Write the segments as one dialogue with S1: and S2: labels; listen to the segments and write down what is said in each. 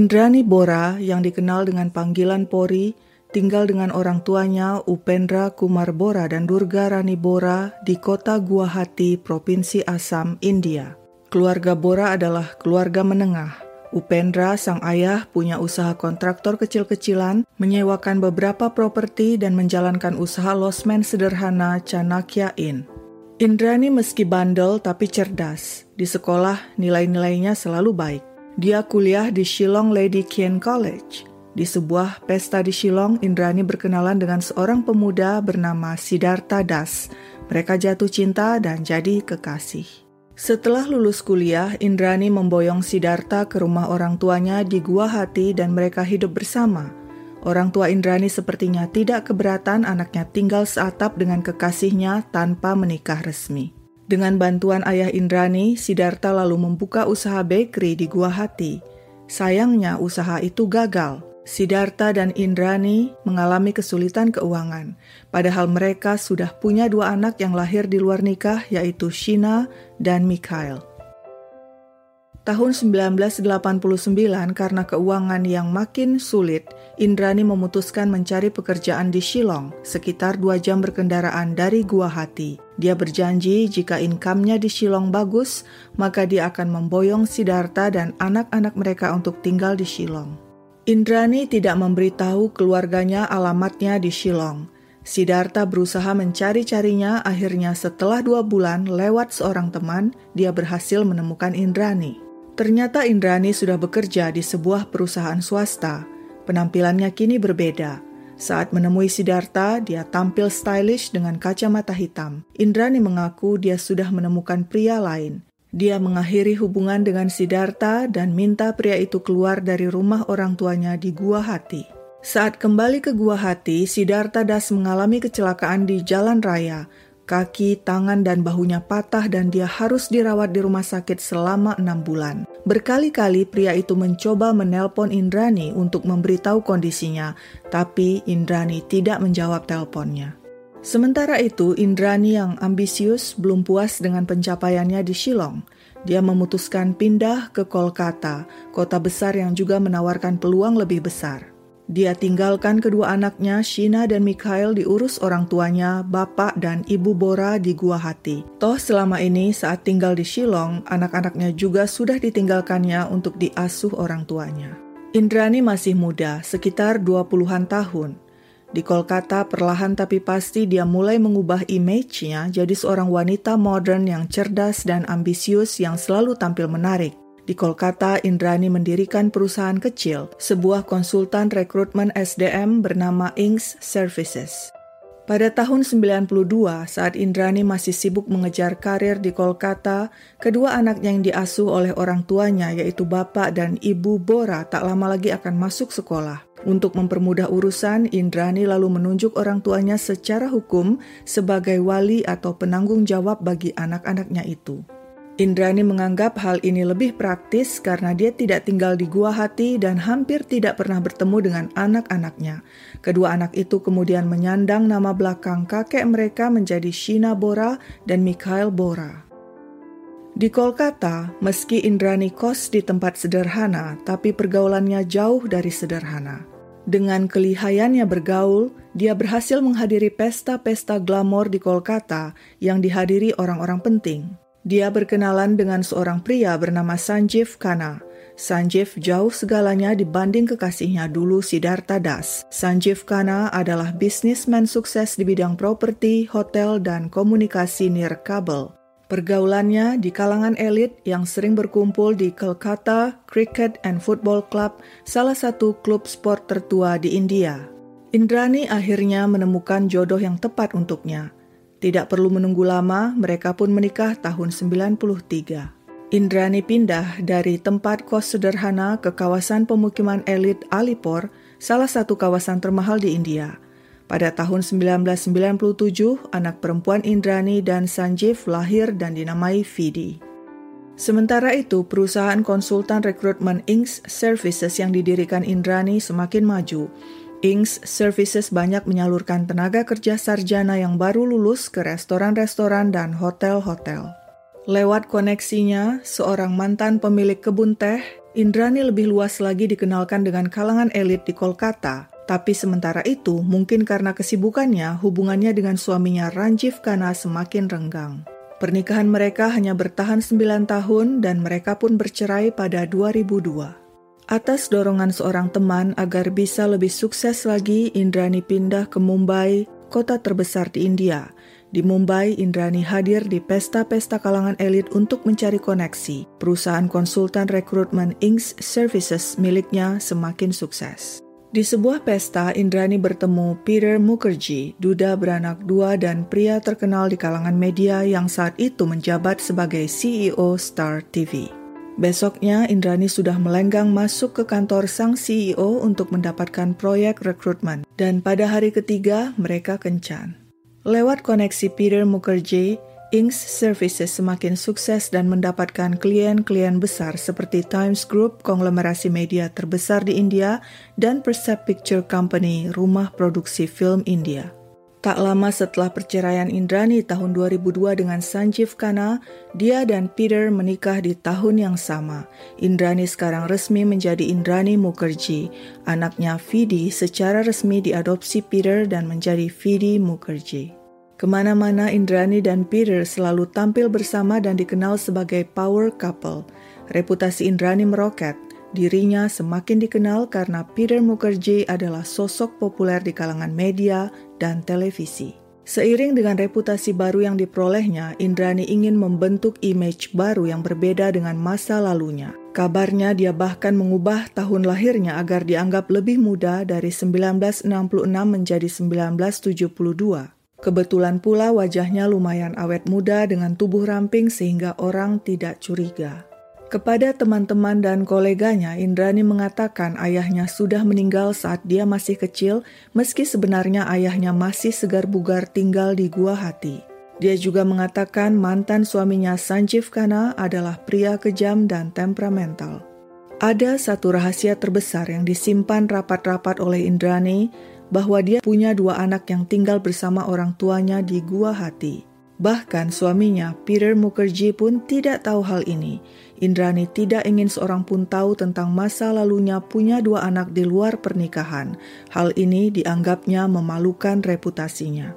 S1: Indrani Bora yang dikenal dengan panggilan Pori tinggal dengan orang tuanya Upendra Kumar Bora dan Durga Rani Bora di kota Guwahati, Provinsi Assam, India. Keluarga Bora adalah keluarga menengah. Upendra, sang ayah, punya usaha kontraktor kecil-kecilan, menyewakan beberapa properti dan menjalankan usaha losmen sederhana Chanakya Inn. Indrani meski bandel tapi cerdas. Di sekolah, nilai-nilainya selalu baik. Dia kuliah di Shillong Lady Kien College. Di sebuah pesta di Shillong, Indrani berkenalan dengan seorang pemuda bernama Siddhartha Das. Mereka jatuh cinta dan jadi kekasih. Setelah lulus kuliah, Indrani memboyong Siddhartha ke rumah orang tuanya di Guwahati dan mereka hidup bersama. Orang tua Indrani sepertinya tidak keberatan anaknya tinggal seatap dengan kekasihnya tanpa menikah resmi. Dengan bantuan ayah Indrani, Siddhartha lalu membuka usaha bakery di Guwahati. Sayangnya usaha itu gagal. Siddhartha dan Indrani mengalami kesulitan keuangan, padahal mereka sudah punya dua anak yang lahir di luar nikah yaitu Shina dan Mikhail. Tahun 1989 karena keuangan yang makin sulit, Indrani memutuskan mencari pekerjaan di Shillong, sekitar dua jam berkendaraan dari Guwahati. Dia berjanji jika income-nya di Shillong bagus, maka dia akan memboyong Siddhartha dan anak-anak mereka untuk tinggal di Shillong. Indrani tidak memberitahu keluarganya alamatnya di Shillong. Siddhartha berusaha mencari-carinya, akhirnya setelah dua bulan lewat seorang teman, dia berhasil menemukan Indrani. Ternyata Indrani sudah bekerja di sebuah perusahaan swasta. Penampilannya kini berbeda. Saat menemui Siddhartha, dia tampil stylish dengan kacamata hitam. Indrani mengaku dia sudah menemukan pria lain. Dia mengakhiri hubungan dengan Siddhartha dan minta pria itu keluar dari rumah orang tuanya di Gua Hati. Saat kembali ke Gua Hati, Siddhartha Das mengalami kecelakaan di jalan raya kaki, tangan, dan bahunya patah dan dia harus dirawat di rumah sakit selama enam bulan. Berkali-kali pria itu mencoba menelpon Indrani untuk memberitahu kondisinya, tapi Indrani tidak menjawab teleponnya. Sementara itu, Indrani yang ambisius belum puas dengan pencapaiannya di Shillong. Dia memutuskan pindah ke Kolkata, kota besar yang juga menawarkan peluang lebih besar. Dia tinggalkan kedua anaknya, Shina dan Mikhail diurus orang tuanya, bapak dan ibu Bora di Gua Hati. Toh selama ini saat tinggal di Shillong, anak-anaknya juga sudah ditinggalkannya untuk diasuh orang tuanya. Indrani masih muda, sekitar 20-an tahun. Di Kolkata, perlahan tapi pasti dia mulai mengubah image-nya jadi seorang wanita modern yang cerdas dan ambisius yang selalu tampil menarik. Di Kolkata, Indrani mendirikan perusahaan kecil, sebuah konsultan rekrutmen SDM bernama Inks Services. Pada tahun 92, saat Indrani masih sibuk mengejar karir di Kolkata, kedua anaknya yang diasuh oleh orang tuanya yaitu bapak dan ibu Bora tak lama lagi akan masuk sekolah. Untuk mempermudah urusan, Indrani lalu menunjuk orang tuanya secara hukum sebagai wali atau penanggung jawab bagi anak-anaknya itu. Indrani menganggap hal ini lebih praktis karena dia tidak tinggal di gua hati dan hampir tidak pernah bertemu dengan anak-anaknya. Kedua anak itu kemudian menyandang nama belakang kakek mereka menjadi Shina Bora dan Mikhail Bora. Di Kolkata, meski Indrani kos di tempat sederhana, tapi pergaulannya jauh dari sederhana. Dengan kelihayannya bergaul, dia berhasil menghadiri pesta-pesta glamor di Kolkata yang dihadiri orang-orang penting. Dia berkenalan dengan seorang pria bernama Sanjeev Khanna. Sanjeev jauh segalanya dibanding kekasihnya dulu Siddhartha Das. Sanjeev Khanna adalah bisnismen sukses di bidang properti, hotel, dan komunikasi nirkabel. Pergaulannya di kalangan elit yang sering berkumpul di Kolkata Cricket and Football Club, salah satu klub sport tertua di India. Indrani akhirnya menemukan jodoh yang tepat untuknya. Tidak perlu menunggu lama, mereka pun menikah tahun 93. Indrani pindah dari tempat kos sederhana ke kawasan pemukiman elit Alipur, salah satu kawasan termahal di India. Pada tahun 1997, anak perempuan Indrani dan Sanjeev lahir dan dinamai Vidi. Sementara itu, perusahaan konsultan rekrutmen Inks Services yang didirikan Indrani semakin maju Inks Services banyak menyalurkan tenaga kerja sarjana yang baru lulus ke restoran-restoran dan hotel-hotel. Lewat koneksinya, seorang mantan pemilik kebun teh, Indrani lebih luas lagi dikenalkan dengan kalangan elit di Kolkata, tapi sementara itu mungkin karena kesibukannya hubungannya dengan suaminya Ranjiv Khanna semakin renggang. Pernikahan mereka hanya bertahan 9 tahun dan mereka pun bercerai pada 2002. Atas dorongan seorang teman agar bisa lebih sukses lagi, Indrani pindah ke Mumbai, kota terbesar di India, di Mumbai, Indrani hadir di pesta-pesta kalangan elit untuk mencari koneksi. Perusahaan konsultan rekrutmen Inks Services miliknya semakin sukses. Di sebuah pesta, Indrani bertemu Peter Mukherjee, duda beranak dua dan pria terkenal di kalangan media yang saat itu menjabat sebagai CEO Star TV. Besoknya, Indrani sudah melenggang masuk ke kantor sang CEO untuk mendapatkan proyek rekrutmen. Dan pada hari ketiga, mereka kencan. Lewat koneksi Peter Mukherjee, Inks Services semakin sukses dan mendapatkan klien-klien besar seperti Times Group, konglomerasi media terbesar di India, dan Percept Picture Company, rumah produksi film India. Tak lama setelah perceraian Indrani tahun 2002 dengan Sanjeev Khanna, dia dan Peter menikah di tahun yang sama. Indrani sekarang resmi menjadi Indrani Mukherjee. Anaknya Vidi secara resmi diadopsi Peter dan menjadi Vidi Mukherjee. Ke mana-mana Indrani dan Peter selalu tampil bersama dan dikenal sebagai power couple. Reputasi Indrani meroket. Dirinya semakin dikenal karena Peter Mukherjee adalah sosok populer di kalangan media dan televisi. Seiring dengan reputasi baru yang diperolehnya, Indrani ingin membentuk image baru yang berbeda dengan masa lalunya. Kabarnya dia bahkan mengubah tahun lahirnya agar dianggap lebih muda dari 1966 menjadi 1972. Kebetulan pula wajahnya lumayan awet muda dengan tubuh ramping sehingga orang tidak curiga. Kepada teman-teman dan koleganya, Indrani mengatakan ayahnya sudah meninggal saat dia masih kecil, meski sebenarnya ayahnya masih segar bugar tinggal di Gua Hati. Dia juga mengatakan mantan suaminya Sanjeev Khanna adalah pria kejam dan temperamental. Ada satu rahasia terbesar yang disimpan rapat-rapat oleh Indrani, bahwa dia punya dua anak yang tinggal bersama orang tuanya di Gua Hati. Bahkan suaminya, Peter Mukherjee pun tidak tahu hal ini. Indrani tidak ingin seorang pun tahu tentang masa lalunya punya dua anak di luar pernikahan. Hal ini dianggapnya memalukan reputasinya.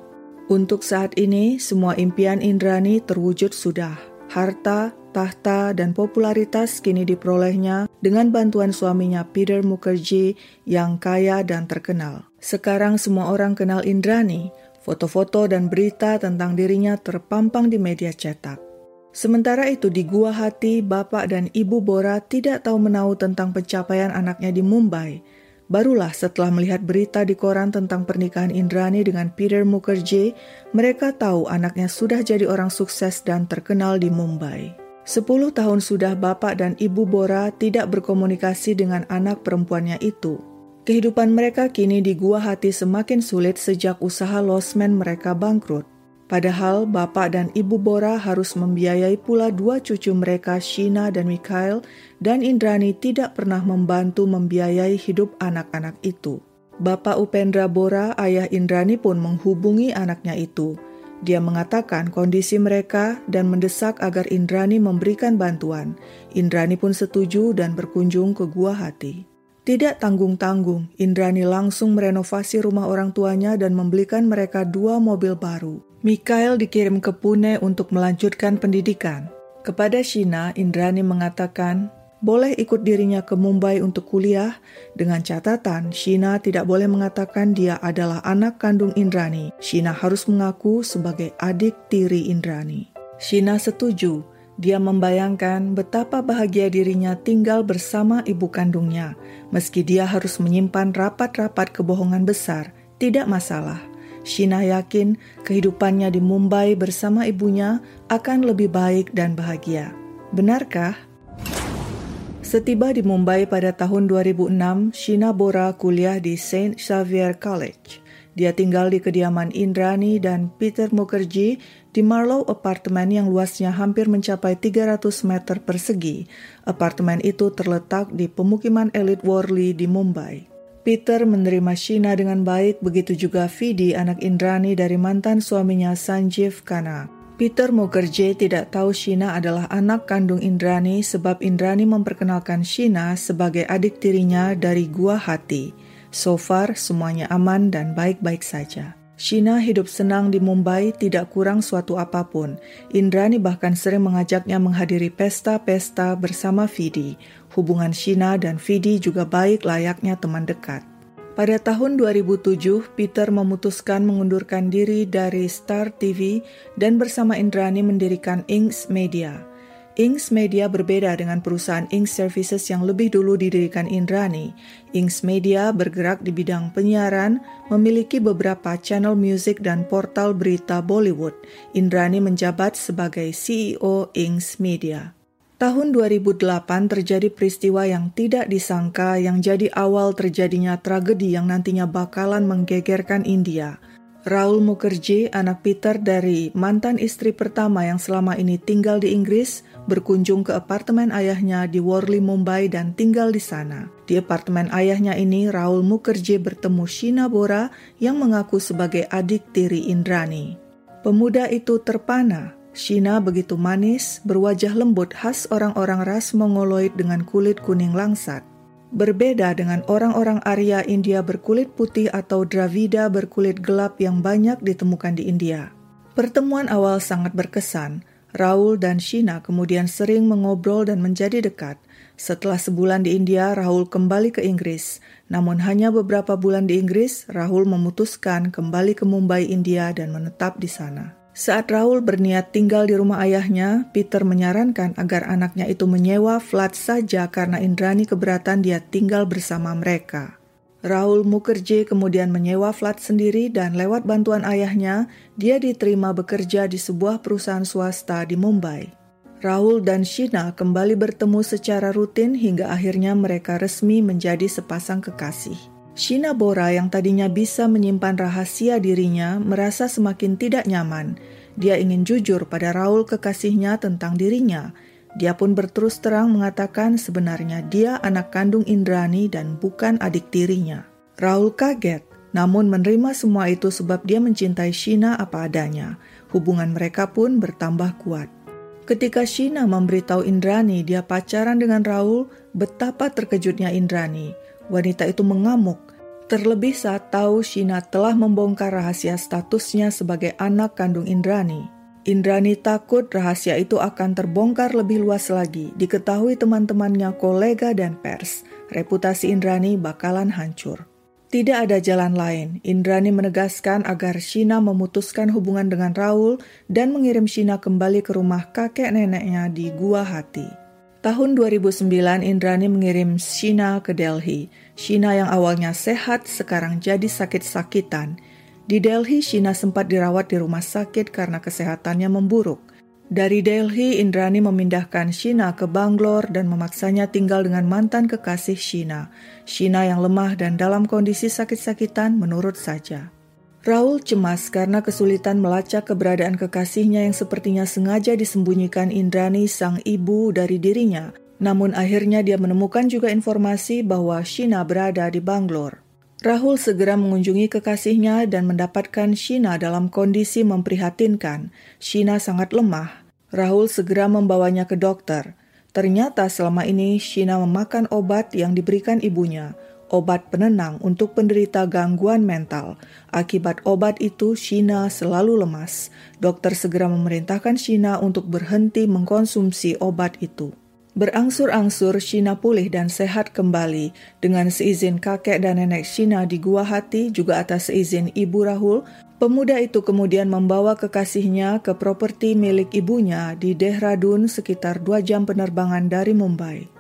S1: Untuk saat ini, semua impian Indrani terwujud sudah. Harta, tahta, dan popularitas kini diperolehnya dengan bantuan suaminya Peter Mukherjee yang kaya dan terkenal. Sekarang semua orang kenal Indrani, foto-foto dan berita tentang dirinya terpampang di media cetak. Sementara itu di Gua Hati, Bapak dan Ibu Bora tidak tahu menahu tentang pencapaian anaknya di Mumbai. Barulah setelah melihat berita di koran tentang pernikahan Indrani dengan Peter Mukherjee, mereka tahu anaknya sudah jadi orang sukses dan terkenal di Mumbai. Sepuluh tahun sudah Bapak dan Ibu Bora tidak berkomunikasi dengan anak perempuannya itu. Kehidupan mereka kini di gua hati semakin sulit sejak usaha losmen mereka bangkrut. Padahal bapak dan ibu Bora harus membiayai pula dua cucu mereka Shina dan Mikhail dan Indrani tidak pernah membantu membiayai hidup anak-anak itu. Bapak Upendra Bora, ayah Indrani pun menghubungi anaknya itu. Dia mengatakan kondisi mereka dan mendesak agar Indrani memberikan bantuan. Indrani pun setuju dan berkunjung ke gua hati. Tidak tanggung-tanggung, Indrani langsung merenovasi rumah orang tuanya dan membelikan mereka dua mobil baru. Mikhail dikirim ke Pune untuk melanjutkan pendidikan. Kepada Shina, Indrani mengatakan, boleh ikut dirinya ke Mumbai untuk kuliah, dengan catatan Shina tidak boleh mengatakan dia adalah anak kandung Indrani. Shina harus mengaku sebagai adik tiri Indrani. Shina setuju, dia membayangkan betapa bahagia dirinya tinggal bersama ibu kandungnya, meski dia harus menyimpan rapat-rapat kebohongan besar, tidak masalah. Shina yakin kehidupannya di Mumbai bersama ibunya akan lebih baik dan bahagia. Benarkah? Setiba di Mumbai pada tahun 2006, Shina Bora kuliah di Saint Xavier College. Dia tinggal di kediaman Indrani dan Peter Mukherjee di Marlow Apartemen yang luasnya hampir mencapai 300 meter persegi. Apartemen itu terletak di pemukiman elit Worli di Mumbai. Peter menerima Shina dengan baik, begitu juga Vidi, anak Indrani dari mantan suaminya Sanjeev Khanna. Peter Mukherjee tidak tahu Shina adalah anak kandung Indrani sebab Indrani memperkenalkan Shina sebagai adik tirinya dari Gua Hati. So far, semuanya aman dan baik-baik saja. Shina hidup senang di Mumbai tidak kurang suatu apa pun. Indrani bahkan sering mengajaknya menghadiri pesta-pesta bersama Vidi. Hubungan Shina dan Vidi juga baik layaknya teman dekat. Pada tahun 2007, Peter memutuskan mengundurkan diri dari Star TV dan bersama Indrani mendirikan Inks Media. Inks Media berbeda dengan perusahaan Inks Services yang lebih dulu didirikan Indrani. Inks Media bergerak di bidang penyiaran, memiliki beberapa channel music dan portal berita Bollywood. Indrani menjabat sebagai CEO Inks Media. Tahun 2008 terjadi peristiwa yang tidak disangka yang jadi awal terjadinya tragedi yang nantinya bakalan menggegerkan India. Raul Mukherjee, anak Peter dari mantan istri pertama yang selama ini tinggal di Inggris, berkunjung ke apartemen ayahnya di Worli, Mumbai dan tinggal di sana. Di apartemen ayahnya ini, Raul Mukherjee bertemu Shina Bora yang mengaku sebagai adik tiri Indrani. Pemuda itu terpana Shina begitu manis, berwajah lembut khas orang-orang ras Mongoloid dengan kulit kuning langsat. Berbeda dengan orang-orang Arya India berkulit putih atau Dravida berkulit gelap yang banyak ditemukan di India. Pertemuan awal sangat berkesan. Raul dan Shina kemudian sering mengobrol dan menjadi dekat. Setelah sebulan di India, Raul kembali ke Inggris. Namun hanya beberapa bulan di Inggris, Raul memutuskan kembali ke Mumbai, India dan menetap di sana. Saat Raul berniat tinggal di rumah ayahnya, Peter menyarankan agar anaknya itu menyewa flat saja karena Indrani keberatan dia tinggal bersama mereka. Raul Mukherjee kemudian menyewa flat sendiri dan lewat bantuan ayahnya, dia diterima bekerja di sebuah perusahaan swasta di Mumbai. Raul dan Shina kembali bertemu secara rutin hingga akhirnya mereka resmi menjadi sepasang kekasih. Shina Bora yang tadinya bisa menyimpan rahasia dirinya merasa semakin tidak nyaman. Dia ingin jujur pada Raul kekasihnya tentang dirinya. Dia pun berterus terang mengatakan sebenarnya dia anak kandung Indrani dan bukan adik tirinya. Raul kaget, namun menerima semua itu sebab dia mencintai Shina apa adanya. Hubungan mereka pun bertambah kuat. Ketika Shina memberitahu Indrani dia pacaran dengan Raul, betapa terkejutnya Indrani. Wanita itu mengamuk, terlebih saat tahu Shina telah membongkar rahasia statusnya sebagai anak kandung Indrani. Indrani takut rahasia itu akan terbongkar lebih luas lagi, diketahui teman-temannya, kolega, dan pers. Reputasi Indrani bakalan hancur. Tidak ada jalan lain. Indrani menegaskan agar Shina memutuskan hubungan dengan Raul dan mengirim Shina kembali ke rumah kakek neneknya di Gua Hati. Tahun 2009, Indrani mengirim Shina ke Delhi. Shina yang awalnya sehat sekarang jadi sakit-sakitan. Di Delhi, Shina sempat dirawat di rumah sakit karena kesehatannya memburuk. Dari Delhi, Indrani memindahkan Shina ke Bangalore dan memaksanya tinggal dengan mantan kekasih Shina. Shina yang lemah dan dalam kondisi sakit-sakitan menurut saja. Raul cemas karena kesulitan melacak keberadaan kekasihnya yang sepertinya sengaja disembunyikan Indrani sang ibu dari dirinya. Namun akhirnya dia menemukan juga informasi bahwa Shina berada di Bangalore. Rahul segera mengunjungi kekasihnya dan mendapatkan Shina dalam kondisi memprihatinkan. Shina sangat lemah. Rahul segera membawanya ke dokter. Ternyata selama ini Shina memakan obat yang diberikan ibunya obat penenang untuk penderita gangguan mental. Akibat obat itu, Shina selalu lemas. Dokter segera memerintahkan Shina untuk berhenti mengkonsumsi obat itu. Berangsur-angsur Shina pulih dan sehat kembali. Dengan seizin kakek dan nenek Shina di Gua Hati, juga atas seizin Ibu Rahul, pemuda itu kemudian membawa kekasihnya ke properti milik ibunya di Dehradun sekitar dua jam penerbangan dari Mumbai.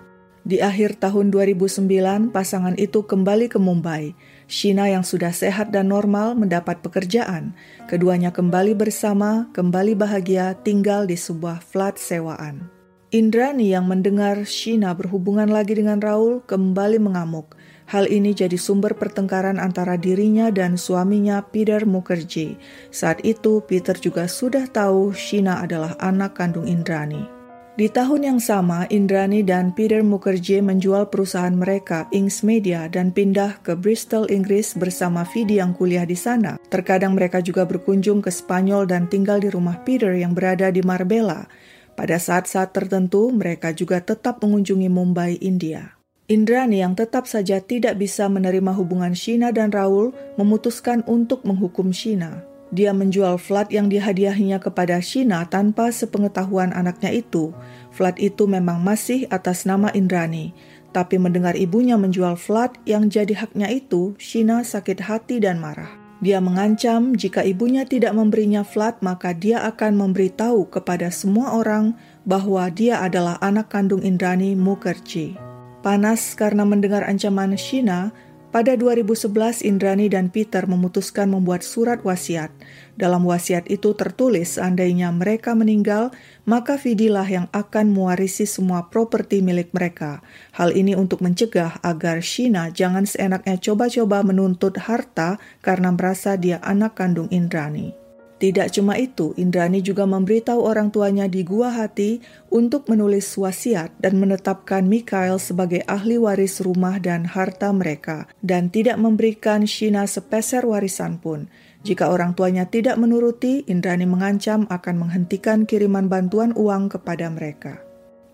S1: Di akhir tahun 2009, pasangan itu kembali ke Mumbai. Shina yang sudah sehat dan normal mendapat pekerjaan. Keduanya kembali bersama, kembali bahagia tinggal di sebuah flat sewaan. Indrani yang mendengar Shina berhubungan lagi dengan Raul kembali mengamuk. Hal ini jadi sumber pertengkaran antara dirinya dan suaminya Peter Mukherjee. Saat itu Peter juga sudah tahu Shina adalah anak kandung Indrani. Di tahun yang sama, Indrani dan Peter Mukherjee menjual perusahaan mereka, Ings Media, dan pindah ke Bristol, Inggris bersama Vidi yang kuliah di sana. Terkadang mereka juga berkunjung ke Spanyol dan tinggal di rumah Peter yang berada di Marbella. Pada saat-saat tertentu, mereka juga tetap mengunjungi Mumbai, India. Indrani yang tetap saja tidak bisa menerima hubungan Shina dan Raul memutuskan untuk menghukum Shina. Dia menjual flat yang dihadiahinya kepada Shina tanpa sepengetahuan anaknya itu. Flat itu memang masih atas nama Indrani, tapi mendengar ibunya menjual flat yang jadi haknya itu, Shina sakit hati dan marah. Dia mengancam jika ibunya tidak memberinya flat, maka dia akan memberitahu kepada semua orang bahwa dia adalah anak kandung Indrani Mukherjee. Panas karena mendengar ancaman Shina, pada 2011, Indrani dan Peter memutuskan membuat surat wasiat. Dalam wasiat itu tertulis seandainya mereka meninggal, maka Vidilah yang akan mewarisi semua properti milik mereka. Hal ini untuk mencegah agar Shina jangan seenaknya coba-coba menuntut harta karena merasa dia anak kandung Indrani. Tidak cuma itu, Indrani juga memberitahu orang tuanya di Gua Hati untuk menulis wasiat dan menetapkan Mikael sebagai ahli waris rumah dan harta mereka, dan tidak memberikan Shina sepeser warisan pun. Jika orang tuanya tidak menuruti, Indrani mengancam akan menghentikan kiriman bantuan uang kepada mereka.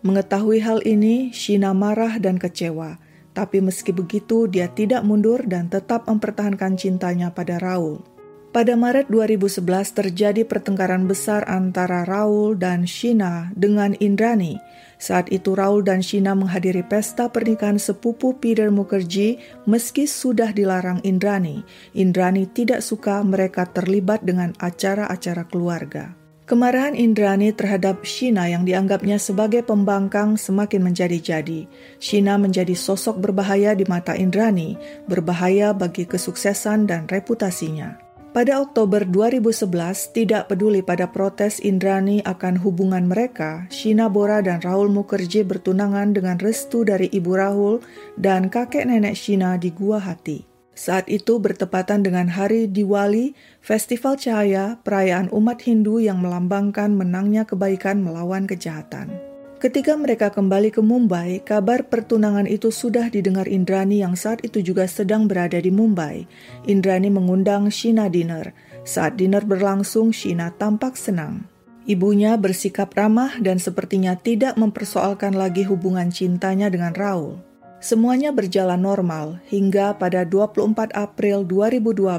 S1: Mengetahui hal ini, Shina marah dan kecewa. Tapi meski begitu, dia tidak mundur dan tetap mempertahankan cintanya pada Raul. Pada Maret 2011 terjadi pertengkaran besar antara Raul dan Shina dengan Indrani. Saat itu Raul dan Shina menghadiri pesta pernikahan sepupu Peter Mukherjee meski sudah dilarang Indrani. Indrani tidak suka mereka terlibat dengan acara-acara keluarga. Kemarahan Indrani terhadap Shina yang dianggapnya sebagai pembangkang semakin menjadi-jadi. Shina menjadi sosok berbahaya di mata Indrani, berbahaya bagi kesuksesan dan reputasinya. Pada Oktober 2011, tidak peduli pada protes Indrani akan hubungan mereka, Shina Bora dan Rahul Mukherjee bertunangan dengan restu dari ibu Rahul dan kakek nenek Shina di Gua Hati. Saat itu bertepatan dengan hari Diwali, Festival Cahaya, perayaan umat Hindu yang melambangkan menangnya kebaikan melawan kejahatan. Ketika mereka kembali ke Mumbai, kabar pertunangan itu sudah didengar Indrani yang saat itu juga sedang berada di Mumbai. Indrani mengundang Shina dinner. Saat dinner berlangsung, Shina tampak senang. Ibunya bersikap ramah dan sepertinya tidak mempersoalkan lagi hubungan cintanya dengan Raul. Semuanya berjalan normal hingga pada 24 April 2012.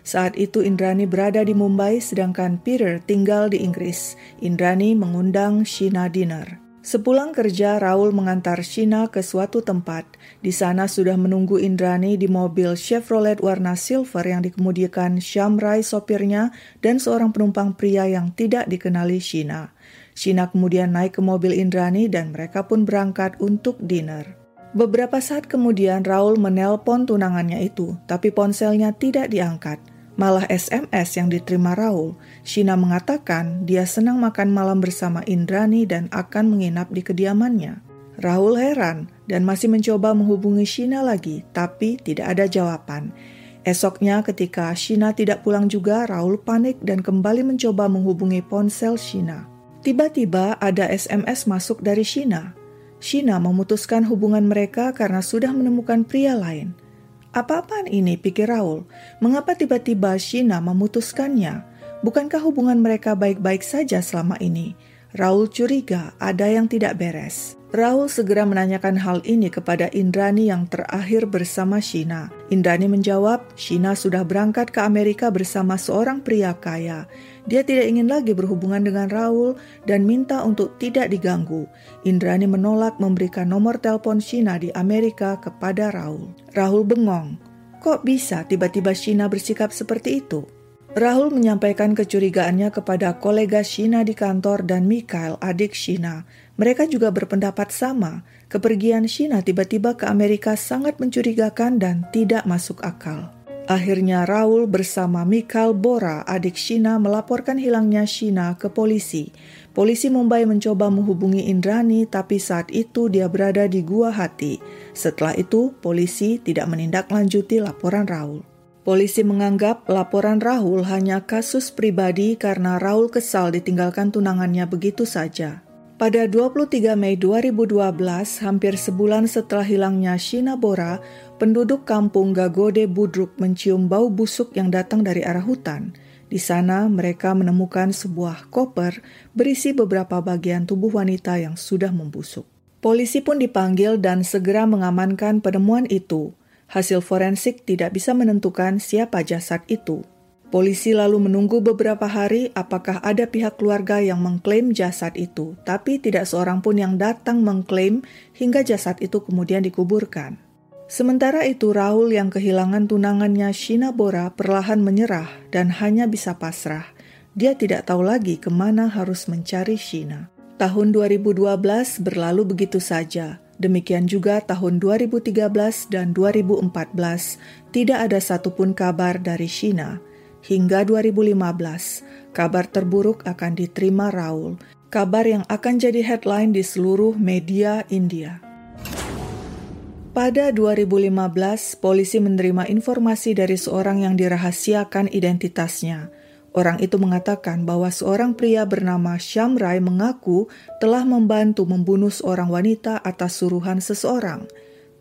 S1: Saat itu Indrani berada di Mumbai sedangkan Peter tinggal di Inggris. Indrani mengundang Shina dinner. Sepulang kerja, Raul mengantar Shina ke suatu tempat. Di sana sudah menunggu Indrani di mobil Chevrolet warna silver yang dikemudikan Shamrai sopirnya dan seorang penumpang pria yang tidak dikenali Shina. Shina kemudian naik ke mobil Indrani dan mereka pun berangkat untuk dinner. Beberapa saat kemudian Raul menelpon tunangannya itu, tapi ponselnya tidak diangkat. Malah SMS yang diterima Raul, Shina mengatakan dia senang makan malam bersama Indrani dan akan menginap di kediamannya. Raul heran dan masih mencoba menghubungi Shina lagi, tapi tidak ada jawaban. Esoknya ketika Shina tidak pulang juga, Raul panik dan kembali mencoba menghubungi ponsel Shina. Tiba-tiba ada SMS masuk dari Shina. Shina memutuskan hubungan mereka karena sudah menemukan pria lain. Apa-apaan ini, pikir Raul. Mengapa tiba-tiba Shina memutuskannya? Bukankah hubungan mereka baik-baik saja selama ini? Raul curiga ada yang tidak beres. Raul segera menanyakan hal ini kepada Indrani yang terakhir bersama Shina. Indrani menjawab, Shina sudah berangkat ke Amerika bersama seorang pria kaya. Dia tidak ingin lagi berhubungan dengan Raul dan minta untuk tidak diganggu. Indrani menolak memberikan nomor telepon Shina di Amerika kepada Raul. Raul bengong. Kok bisa tiba-tiba Shina bersikap seperti itu? Rahul menyampaikan kecurigaannya kepada kolega Shina di kantor dan Mikhail, adik Shina. Mereka juga berpendapat sama. Kepergian Shina tiba-tiba ke Amerika sangat mencurigakan dan tidak masuk akal. Akhirnya Raul bersama Mikal Bora, adik Shina, melaporkan hilangnya Shina ke polisi. Polisi Mumbai mencoba menghubungi Indrani, tapi saat itu dia berada di Gua Hati. Setelah itu, polisi tidak menindaklanjuti laporan Raul. Polisi menganggap laporan Raul hanya kasus pribadi karena Raul kesal ditinggalkan tunangannya begitu saja. Pada 23 Mei 2012, hampir sebulan setelah hilangnya Shina Bora, penduduk kampung Gagode Budruk mencium bau busuk yang datang dari arah hutan. Di sana mereka menemukan sebuah koper berisi beberapa bagian tubuh wanita yang sudah membusuk. Polisi pun dipanggil dan segera mengamankan penemuan itu. Hasil forensik tidak bisa menentukan siapa jasad itu. Polisi lalu menunggu beberapa hari apakah ada pihak keluarga yang mengklaim jasad itu, tapi tidak seorang pun yang datang mengklaim hingga jasad itu kemudian dikuburkan. Sementara itu, Raul yang kehilangan tunangannya Shina Bora perlahan menyerah dan hanya bisa pasrah. Dia tidak tahu lagi ke mana harus mencari Shina. Tahun 2012 berlalu begitu saja. Demikian juga tahun 2013 dan 2014, tidak ada satupun kabar dari Shina. Hingga 2015, kabar terburuk akan diterima Raul, kabar yang akan jadi headline di seluruh media India. Pada 2015, polisi menerima informasi dari seorang yang dirahasiakan identitasnya. Orang itu mengatakan bahwa seorang pria bernama Shamrai mengaku telah membantu membunuh seorang wanita atas suruhan seseorang –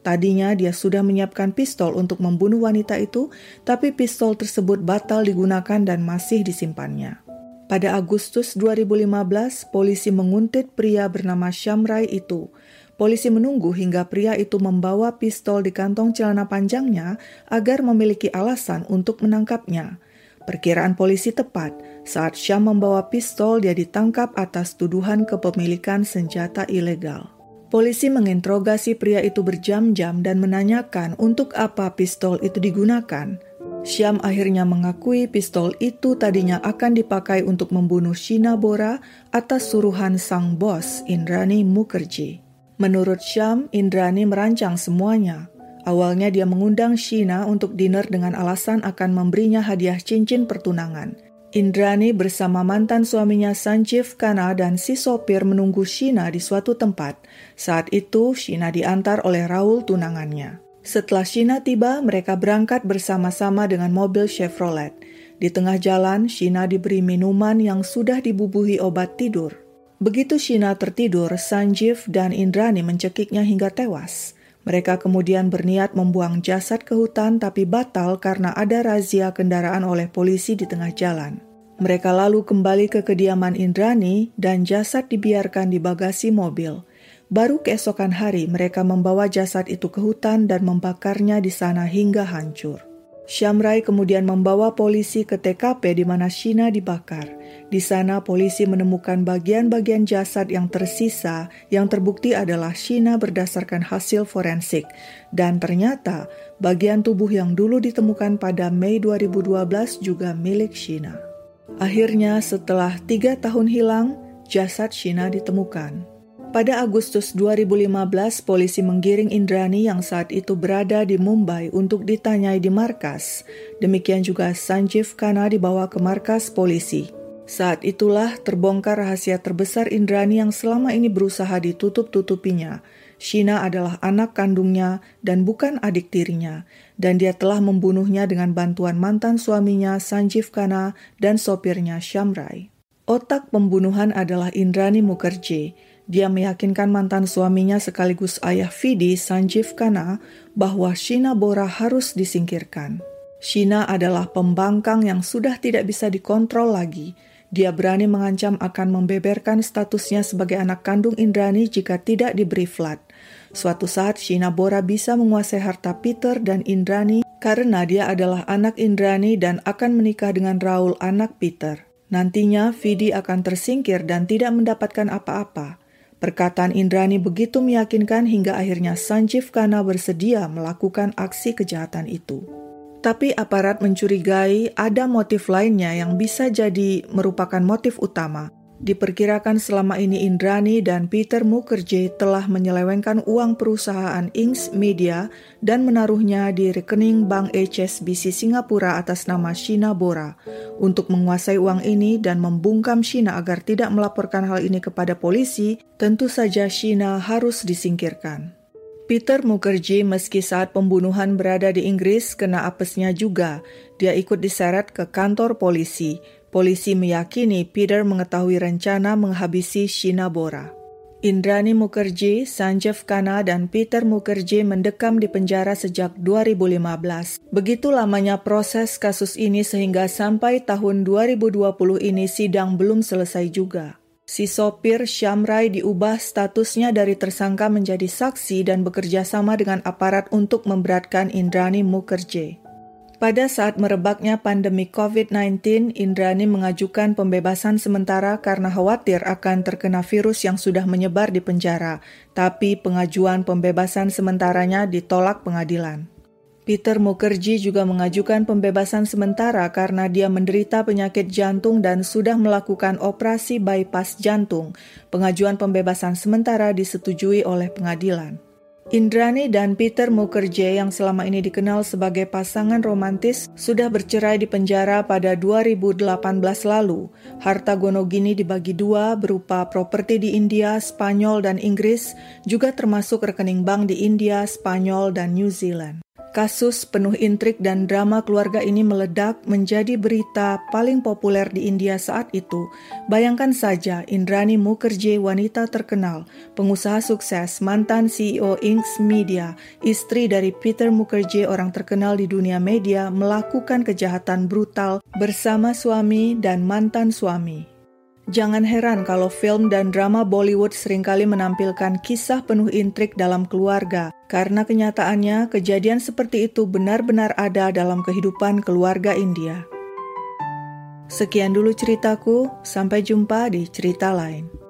S1: Tadinya dia sudah menyiapkan pistol untuk membunuh wanita itu, tapi pistol tersebut batal digunakan dan masih disimpannya. Pada Agustus 2015, polisi menguntit pria bernama Shamrai itu. Polisi menunggu hingga pria itu membawa pistol di kantong celana panjangnya agar memiliki alasan untuk menangkapnya. Perkiraan polisi tepat, saat Syam membawa pistol dia ditangkap atas tuduhan kepemilikan senjata ilegal. Polisi menginterogasi pria itu berjam-jam dan menanyakan untuk apa pistol itu digunakan. Syam akhirnya mengakui pistol itu tadinya akan dipakai untuk membunuh Shina Bora atas suruhan sang bos Indrani Mukherjee. Menurut Syam, Indrani merancang semuanya. Awalnya dia mengundang Shina untuk dinner dengan alasan akan memberinya hadiah cincin pertunangan – Indrani bersama mantan suaminya Sanjeev Khanna dan si sopir menunggu Shina di suatu tempat. Saat itu, Shina diantar oleh Raul tunangannya. Setelah Shina tiba, mereka berangkat bersama-sama dengan mobil Chevrolet. Di tengah jalan, Shina diberi minuman yang sudah dibubuhi obat tidur. Begitu Shina tertidur, Sanjeev dan Indrani mencekiknya hingga tewas. Mereka kemudian berniat membuang jasad ke hutan tapi batal karena ada razia kendaraan oleh polisi di tengah jalan. Mereka lalu kembali ke kediaman Indrani dan jasad dibiarkan di bagasi mobil. Baru keesokan hari mereka membawa jasad itu ke hutan dan membakarnya di sana hingga hancur. Syamrai kemudian membawa polisi ke TKP di mana Shina dibakar. Di sana polisi menemukan bagian-bagian jasad yang tersisa yang terbukti adalah Shina berdasarkan hasil forensik. Dan ternyata bagian tubuh yang dulu ditemukan pada Mei 2012 juga milik Shina. Akhirnya setelah tiga tahun hilang, jasad Shina ditemukan. Pada Agustus 2015, polisi menggiring Indrani yang saat itu berada di Mumbai untuk ditanyai di markas. Demikian juga Sanjeev Khanna dibawa ke markas polisi. Saat itulah terbongkar rahasia terbesar Indrani yang selama ini berusaha ditutup-tutupinya. Shina adalah anak kandungnya dan bukan adik tirinya, dan dia telah membunuhnya dengan bantuan mantan suaminya Sanjeev Khanna dan sopirnya Shamrai. Otak pembunuhan adalah Indrani Mukherjee, dia meyakinkan mantan suaminya sekaligus ayah Vidi, Sanjeev Khanna, bahwa Shina Bora harus disingkirkan. Shina adalah pembangkang yang sudah tidak bisa dikontrol lagi. Dia berani mengancam akan membeberkan statusnya sebagai anak kandung Indrani jika tidak diberi flat. Suatu saat Shina Bora bisa menguasai harta Peter dan Indrani karena dia adalah anak Indrani dan akan menikah dengan Raul anak Peter. Nantinya Vidi akan tersingkir dan tidak mendapatkan apa-apa. Perkataan Indrani begitu meyakinkan hingga akhirnya Sanjeev Khanna bersedia melakukan aksi kejahatan itu. Tapi aparat mencurigai ada motif lainnya yang bisa jadi merupakan motif utama, Diperkirakan selama ini Indrani dan Peter Mukherjee telah menyelewengkan uang perusahaan Inks Media dan menaruhnya di rekening Bank HSBC Singapura atas nama Shina Bora. Untuk menguasai uang ini dan membungkam Shina agar tidak melaporkan hal ini kepada polisi, tentu saja Shina harus disingkirkan. Peter Mukherjee meski saat pembunuhan berada di Inggris kena apesnya juga. Dia ikut diseret ke kantor polisi. Polisi meyakini Peter mengetahui rencana menghabisi Shina Bora. Indrani Mukherjee, Sanjeev Khanna, dan Peter Mukherjee mendekam di penjara sejak 2015. Begitu lamanya proses kasus ini sehingga sampai tahun 2020 ini sidang belum selesai juga. Si sopir Syamrai diubah statusnya dari tersangka menjadi saksi dan bekerja sama dengan aparat untuk memberatkan Indrani Mukherjee. Pada saat merebaknya pandemi COVID-19, Indrani mengajukan pembebasan sementara karena khawatir akan terkena virus yang sudah menyebar di penjara, tapi pengajuan pembebasan sementaranya ditolak pengadilan. Peter Mukherjee juga mengajukan pembebasan sementara karena dia menderita penyakit jantung dan sudah melakukan operasi bypass jantung. Pengajuan pembebasan sementara disetujui oleh pengadilan. Indrani dan Peter Mukherjee yang selama ini dikenal sebagai pasangan romantis sudah bercerai di penjara pada 2018 lalu. Harta Gonogini dibagi dua berupa properti di India, Spanyol, dan Inggris, juga termasuk rekening bank di India, Spanyol, dan New Zealand. Kasus penuh intrik dan drama keluarga ini meledak menjadi berita paling populer di India saat itu. Bayangkan saja Indrani Mukherjee wanita terkenal, pengusaha sukses, mantan CEO Inks Media, istri dari Peter Mukherjee orang terkenal di dunia media melakukan kejahatan brutal bersama suami dan mantan suami. Jangan heran kalau film dan drama Bollywood sering kali menampilkan kisah penuh intrik dalam keluarga, karena kenyataannya kejadian seperti itu benar-benar ada dalam kehidupan keluarga India. Sekian dulu ceritaku, sampai jumpa di cerita lain.